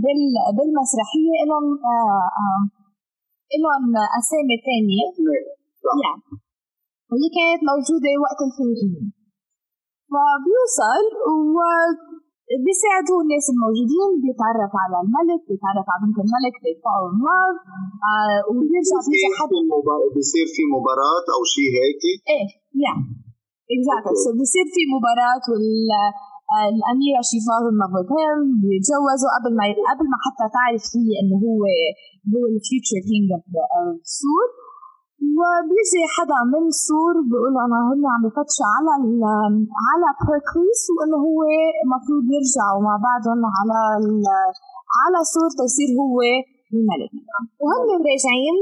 بالمسرحية لهم لهم أسامي ثانية يعني واللي كانت موجودة وقت الفلسطينيين فبيوصل و بيساعدوا الناس الموجودين بيتعرف على الملك بيتعرف على بنت الملك بيطلعوا لاف آه وبيرجع بيصير بيصير في مباراة أو شيء هيك؟ إيه يعني exactly so بيصير في مباراة وال الأميرة شي فاضل مرتين بيتجوزوا قبل ما قبل ما حتى تعرف هي إنه هو هو ال future king of سور وبيجي حدا من سور بيقول أنا هن عم يفتشوا على على بيركليس وإنه هو المفروض يرجعوا مع بعضهم على على سور تصير هو الملك وهم راجعين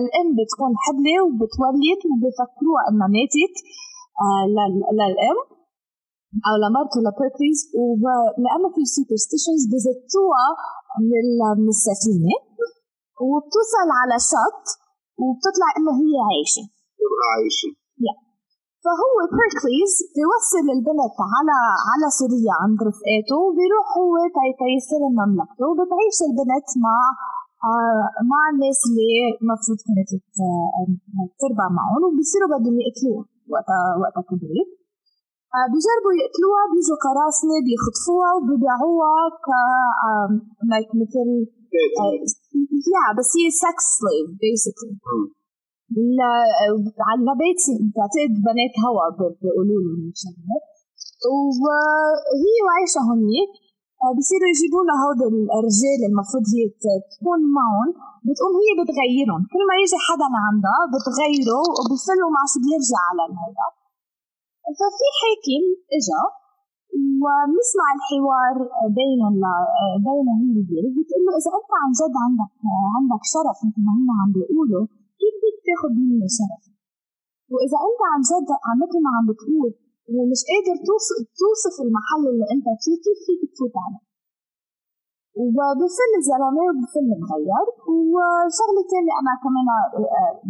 الأم بتكون حبلة وبتولد وبفكروها إنها ماتت آه، للأم أو لمرته لبيركليز ولأنه في superstitions بزتوها من السفينة. وبتوصل على شط وبتطلع إنه هي عايشة. عايشة. Yeah. فهو بيركليز بيوصل البنت على على سوريا عند رفقاته وبيروح هو تيستلم مملكته وبتعيش البنت مع آه مع الناس اللي المفروض كانت تربع معهم وبيصيروا بدهم يقتلوها وقتها وقتها كبرت آه، بيجربوا يقتلوها بيجوا قراصنة بيخطفوها وبيبيعوها ك like مثل يا بس هي sex slave basically على بيت بعتقد بنات هوا بيقولوا لهم وهي وعايشة هونيك آه، بصيروا يجيبوا لها هود الرجال المفروض هي تكون معهم بتقوم هي بتغيرهم. كل ما يجي حدا عندها بتغيره وبيفلوا مع شو بيرجع على الهيدا ففي حاكم إجا وبنسمع الحوار بينهم بينه هي والبيت بتقول له إذا أنت عن جد عندك عندك شرف مثل ما هم عم بيقولوا كيف بدك تاخذ مني شرف؟ وإذا أنت عن جد مثل ما عم بتقول ومش قادر توصف, المحل اللي أنت فيه كيف فيك تفوت عليه؟ وبفل الزلمة وبفل مغير وشغلة ثانية أنا كمان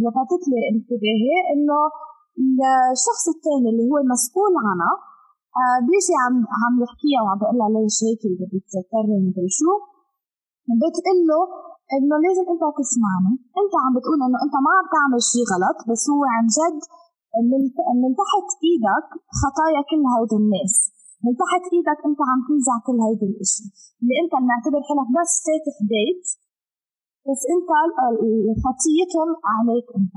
لفتت لي انتباهي إنه الشخص الثاني اللي هو المسؤول عنها آه بيجي عم عم يحكيها وعم بيقول لها ليش هيك بدك تكرر مدري شو. بتقول له إنه لازم أنت تسمعني. أنت عم بتقول إنه أنت ما عم تعمل شيء غلط بس هو عن جد من من تحت إيدك خطايا كل هيدي الناس. من تحت إيدك أنت عم تنزع كل هيدي الإشي. اللي أنت معتبر حالك بس فاتح بيت بس أنت خطيتهم عليك أنت.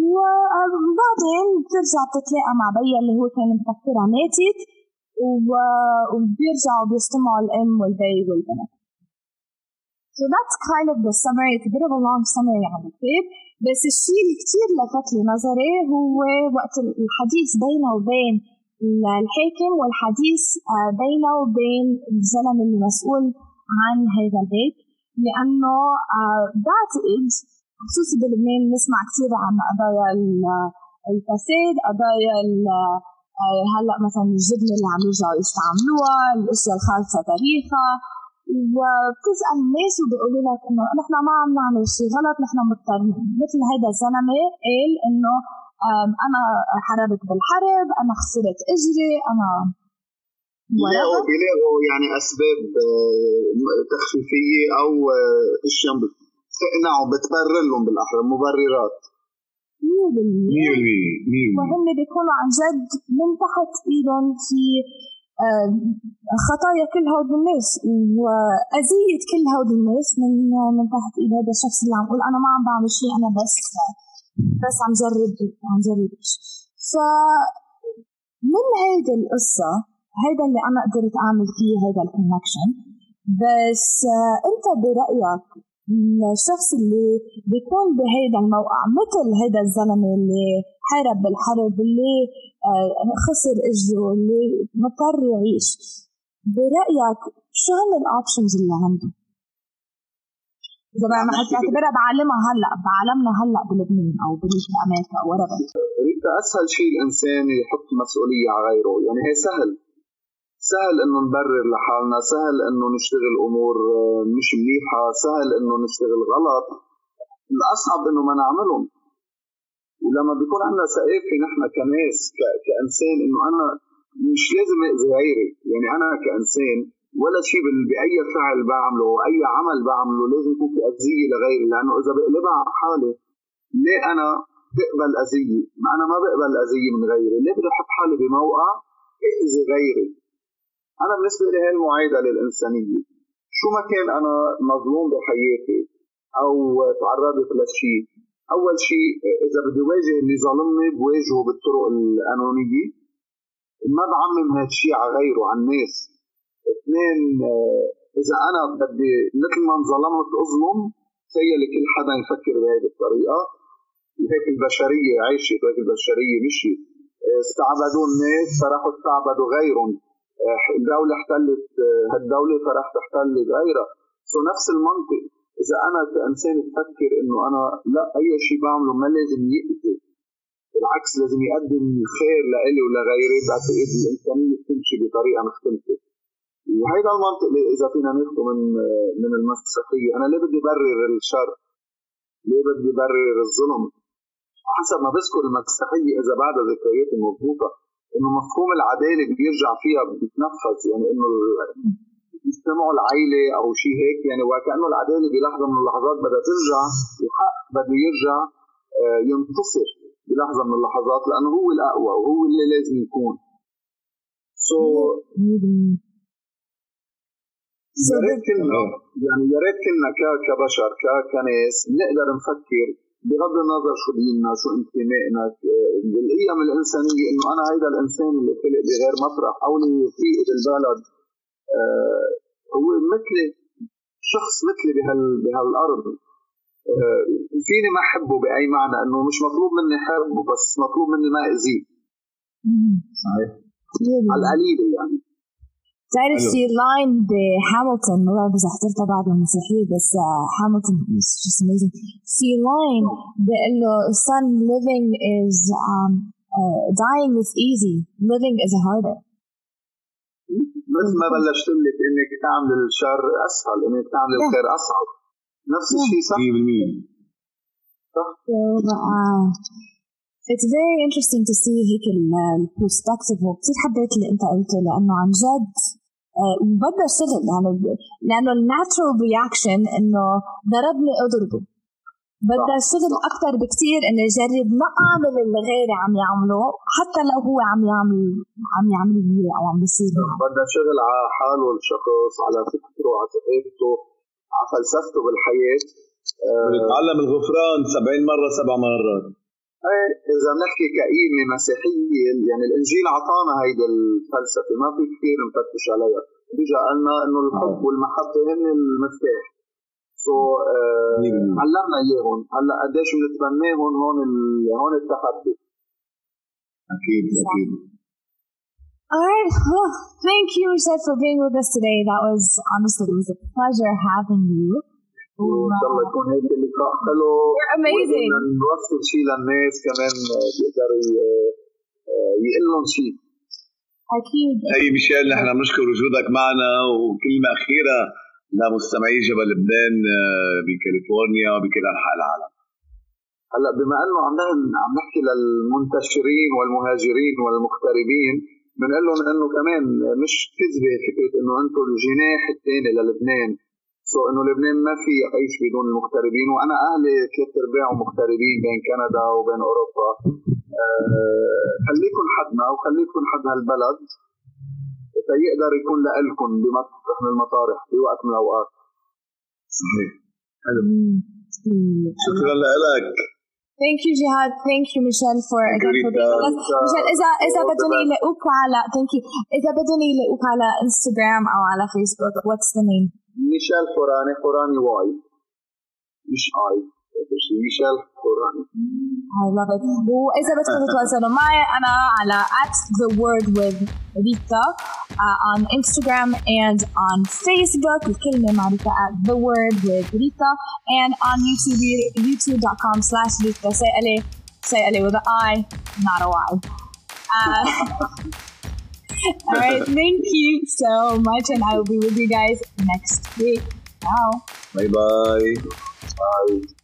وبعدين بترجع بتتلاقى مع بيا اللي هو كان مفكرها ماتت وبيرجعوا بيجتمعوا الام والبي والبنت So that's kind of the summary, it's a bit of a long summary عن الكتاب. بس الشيء اللي كتير لفت لي نظري هو وقت الحديث بينه وبين الحاكم والحديث آه، بينه وبين الزلمة اللي مسؤول عن هذا البيت. لأنه آه، بعتقد خصوصي بلبنان نسمع كثير عن قضايا الفساد قضايا هلأ مثلا الجبنه اللي عم يرجعوا يستعملوها الاشياء الخالصة تاريخها. وبتسأل الناس وبيقولوا لك إنه نحن ما عم نعمل شيء غلط نحن مضطرين. مثل هيدا الزلمة قال إنه أنا حاربت بالحرب أنا خسرت إجري أنا بيلاقوا بيلاقوا يعني أسباب آه، تخفيفية أو آه، أشياء بتقنعهم بتبرر لهم بالاحرى مبررات. 100% وهم بيكونوا عن جد من تحت إيدهم في خطايا كل هود الناس وأذية كل هود الناس من من تحت إيد هذا الشخص اللي عم يقول أنا ما عم بعمل شيء أنا بس بس عم جرب عم جرب. ف من هيدي القصة هيدا اللي أنا قدرت أعمل فيه هيدا ال connection بس أنت برأيك الشخص اللي بيكون بهيدا الموقع مثل هيدا الزلمة اللي حارب بالحرب اللي آه، خسر اجره اللي مضطر يعيش. برأيك شو هن الاوبشنز اللي عنده؟ اذا ما حتعتبرها بعلمها هلأ بعالمنا هلأ بلبنان أو بامريكا أو ورا أسهل شيء الإنسان يحط مسؤولية على غيره يعني هي سهل. سهل إنه نبرر لحالنا سهل إنه نشتغل أمور آه، مش منيحة سهل إنه نشتغل غلط. الأصعب إنه ما نعملهم. ولما بيكون عندنا ثقافه نحن كناس كإنسان إنه أنا مش لازم أذي غيري. يعني أنا كإنسان ولا شيء بأي فعل بعمله أي عمل بعمله لازم يكون في أذية لغيري. لأنه إذا بقلبها على حالي ليه أنا بقبل أذية؟ ما أنا ما بقبل أذية من غيري، ليه بدي أحط حالي بموقع أذي غيري؟ أنا بالنسبة لي هي المعايدة للإنسانية. شو ما كان أنا مظلوم بحياتي أو تعرضت لشيء أول شيء إذا بدي واجه اللي ظلمني بواجهه بالطرق القانونية. ما بعمم هذا الشيء على غيره على الناس. اثنين إذا أنا بدي مثل ما انظلمت أظلم تخيل كل حدا يفكر بهذه الطريقة. هيك البشرية عاشت وهيك البشرية مشيت. استعبدوا الناس فراحوا استعبدوا غيرهم. الدولة احتلت هالدولة فراح تحتل غيرها سو نفس المنطق إذا أنا كإنسان بفكر إنه أنا لا أي شيء بعمله ما لازم يقتل بالعكس لازم يقدم الخير لإلي ولغيري بعتقد الإنسانية بتمشي بطريقة مختلفة وهيدا المنطق إذا فينا ناخده من من المسيحية أنا ليه بدي برر الشر؟ ليه بدي برر الظلم؟ حسب ما بذكر المسيحية إذا بعدها ذكرياتي مضبوطة إنه مفهوم العدالة بيرجع فيها بيتنفذ يعني إنه يجتمعوا العيلة أو شيء هيك يعني وكانه العدالة بلحظة من اللحظات بدها ترجع الحق بده يرجع آه، ينتصر بلحظة من اللحظات لأنه هو الأقوى وهو اللي لازم يكون. سو يا ريت كلنا يعني يا ريت كلنا كبشر كناس نقدر نفكر بغض النظر شو ديننا شو انتمائنا القيم الإنسانية إنه أنا هيدا الإنسان اللي خلق بغير مطرح أو اللي في بالبلد آه هو مثلي شخص مثلي بهال بهالأرض. آه فيني ما أحبه بأي معنى إنه مش مطلوب مني احبه بس مطلوب مني ما أذيه. صحيح؟ على القليله يعني. تعرف في line بهاملتون ما بعرف إذا حضرتها بعد المسرحيه بس هاملتون في line بيقول له son living is um, uh, dying is easy. Living is harder. مثل ما بلشت لك إنك تعمل الشر أسهل إنك تعمل الخير اصعب نفس الشيء صح؟ 100% صح. It's very interesting to see هيك ال perspective وكثير حبيت اللي أنت قلته لأنه عن جد بدها شغل يعني لأنه ال natural reaction إنه ضربني أضربه. بدها شغل أكثر بكثير اني اجرب ما اعمل اللي غيري عم يعمله حتى لو هو عم يعمل عم يعمل لي أو عم بيصير بدها شغل على حاله الشخص على فكره على ثقافته على فلسفته بالحياة. بنتعلم الغفران 70 مرة سبع مرات. إيه إذا بنحكي كقيمه مسيحية يعني الإنجيل أعطانا هيدي الفلسفة ما في كثير نفتش عليها بيجا قالنا إنه الحب آه. والمحبة هن المفتاح سو آه علمنا إياهم هلأ قديش بنتبناهم هون هون التحدي أكيد أكيد All right. Well, thank you, Seth, for being with us today. That was honestly, it was a pleasure having you. وان شاء الله يكون هيك اللقاء حلو amazing. نوصل شيء للناس كمان بيقدروا يقول لهم شيء أكيد هي ميشيل نحن بنشكر وجودك معنا وكلمه اخيره لمستمعي جبل لبنان بكاليفورنيا وبكل انحاء العالم هلا بما أنه عم عم نحكي للمنتشرين والمهاجرين والمغتربين بنقول لهم انه كمان مش كذبه فكرة إنه أنتم الجناح الثاني للبنان سو إنه لبنان ما في يعيش بدون المغتربين وأنا أهلي ثلاث ارباع مغتربين بين كندا وبين أوروبا. آه خليكم حدنا وخليكم حد هالبلد. فيقدر يكون لكم بمطرح من المطارح بوقت من الأوقات. صحيح. حلو. شكرا لك Thank you, Jihad. Thank you, Michelle, for again for being with us. Michelle, إذا إذا بدهم يلاقوك على thank you. إذا بدهم يلاقوك على انستغرام أو على فيسبوك, what's the name? ميشيل قراني قراني واي مش اي ميشيل قراني I love it. وإذا بدكم تتواصلوا معي أنا على at the word with Rita uh, on Instagram and on Facebook الكلمة معروفة at the word with Rita and on YouTube youtube.com slash Rita سائلة سائلة with an I not a Y. Uh, all right, thank you so much, and I will be with you guys next week. Ciao. Bye bye. Bye.